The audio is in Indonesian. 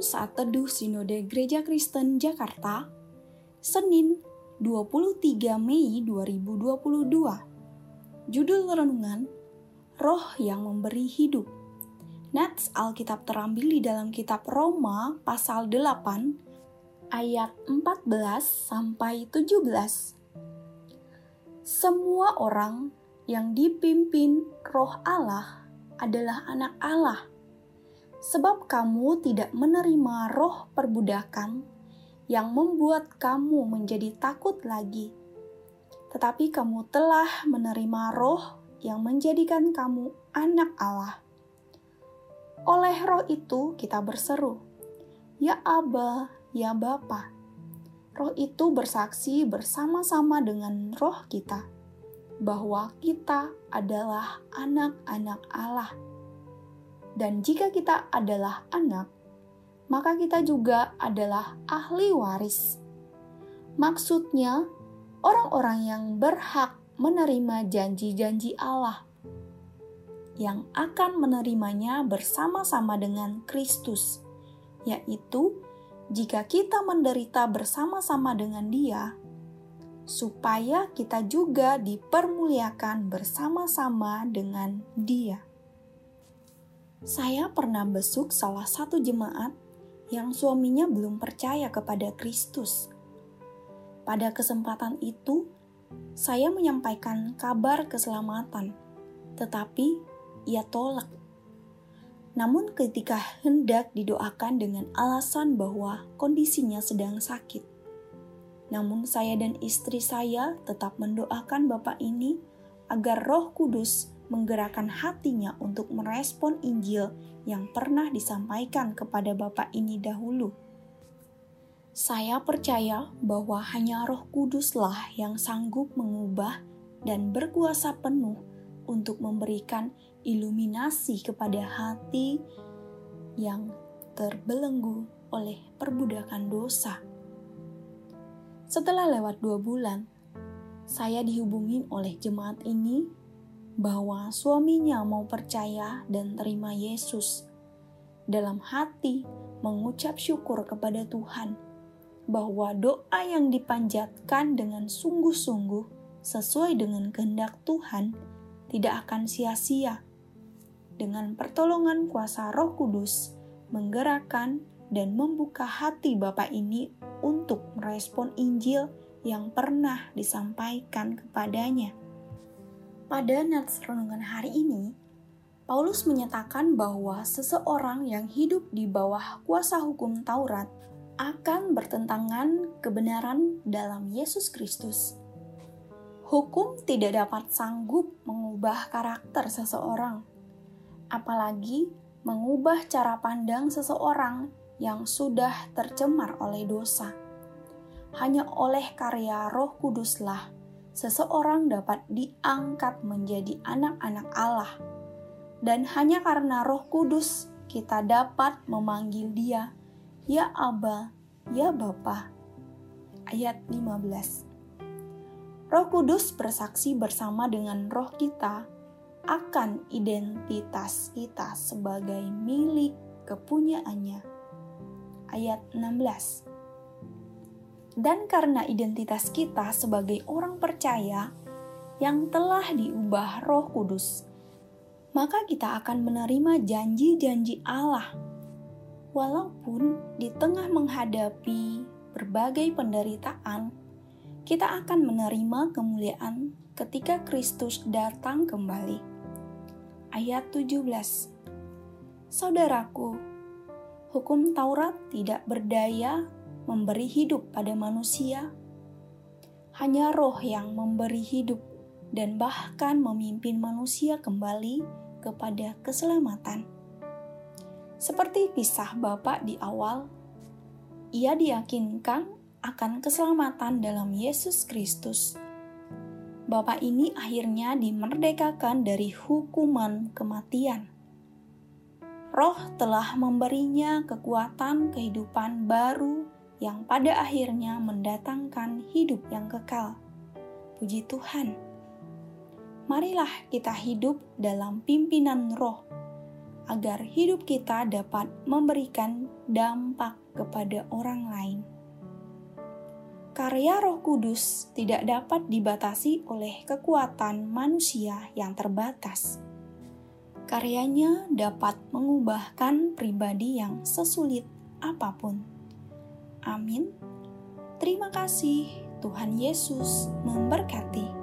Saat teduh Sinode Gereja Kristen Jakarta, Senin 23 Mei 2022. Judul renungan, Roh yang Memberi Hidup. Nats Alkitab terambil di dalam kitab Roma pasal 8 ayat 14 sampai 17. Semua orang yang dipimpin Roh Allah adalah anak Allah sebab kamu tidak menerima roh perbudakan yang membuat kamu menjadi takut lagi, tetapi kamu telah menerima roh yang menjadikan kamu anak Allah. Oleh roh itu kita berseru, Ya Aba, ya Bapa. Roh itu bersaksi bersama-sama dengan roh kita bahwa kita adalah anak-anak Allah. Dan jika kita adalah anak, maka kita juga adalah ahli waris. Maksudnya, orang-orang yang berhak menerima janji-janji Allah yang akan menerimanya bersama-sama dengan Kristus, yaitu jika kita menderita bersama-sama dengan Dia, supaya kita juga dipermuliakan bersama-sama dengan Dia. Saya pernah besuk salah satu jemaat yang suaminya belum percaya kepada Kristus. Pada kesempatan itu, saya menyampaikan kabar keselamatan, tetapi ia tolak. Namun, ketika hendak didoakan dengan alasan bahwa kondisinya sedang sakit, namun saya dan istri saya tetap mendoakan Bapak ini agar Roh Kudus menggerakkan hatinya untuk merespon Injil yang pernah disampaikan kepada Bapak ini dahulu. Saya percaya bahwa hanya Roh Kuduslah yang sanggup mengubah dan berkuasa penuh untuk memberikan iluminasi kepada hati yang terbelenggu oleh perbudakan dosa. Setelah lewat dua bulan, saya dihubungin oleh jemaat ini bahwa suaminya mau percaya dan terima Yesus. Dalam hati mengucap syukur kepada Tuhan bahwa doa yang dipanjatkan dengan sungguh-sungguh sesuai dengan kehendak Tuhan tidak akan sia-sia. Dengan pertolongan kuasa Roh Kudus, menggerakkan dan membuka hati Bapak ini untuk merespon Injil yang pernah disampaikan kepadanya. Pada nats renungan hari ini, Paulus menyatakan bahwa seseorang yang hidup di bawah kuasa hukum Taurat akan bertentangan kebenaran dalam Yesus Kristus. Hukum tidak dapat sanggup mengubah karakter seseorang, apalagi mengubah cara pandang seseorang yang sudah tercemar oleh dosa. Hanya oleh karya Roh Kuduslah seseorang dapat diangkat menjadi anak-anak Allah. Dan hanya karena Roh Kudus kita dapat memanggil Dia, "Ya Aba, ya Bapa." Ayat 15. Roh Kudus bersaksi bersama dengan roh kita akan identitas kita sebagai milik kepunyaannya. Ayat 16 dan karena identitas kita sebagai orang percaya yang telah diubah Roh Kudus, maka kita akan menerima janji-janji Allah. Walaupun di tengah menghadapi berbagai penderitaan, kita akan menerima kemuliaan ketika Kristus datang kembali. Ayat 17 Saudaraku, hukum Taurat tidak berdaya memberi hidup pada manusia. Hanya roh yang memberi hidup dan bahkan memimpin manusia kembali kepada keselamatan. Seperti kisah Bapak di awal, ia diyakinkan akan keselamatan dalam Yesus Kristus. Bapak ini akhirnya dimerdekakan dari hukuman kematian. Roh telah memberinya kekuatan kehidupan baru yang pada akhirnya mendatangkan hidup yang kekal. Puji Tuhan. Marilah kita hidup dalam pimpinan roh agar hidup kita dapat memberikan dampak kepada orang lain. Karya Roh Kudus tidak dapat dibatasi oleh kekuatan manusia yang terbatas. Karyanya dapat mengubahkan pribadi yang sesulit apa pun. Amin. Terima kasih, Tuhan Yesus memberkati.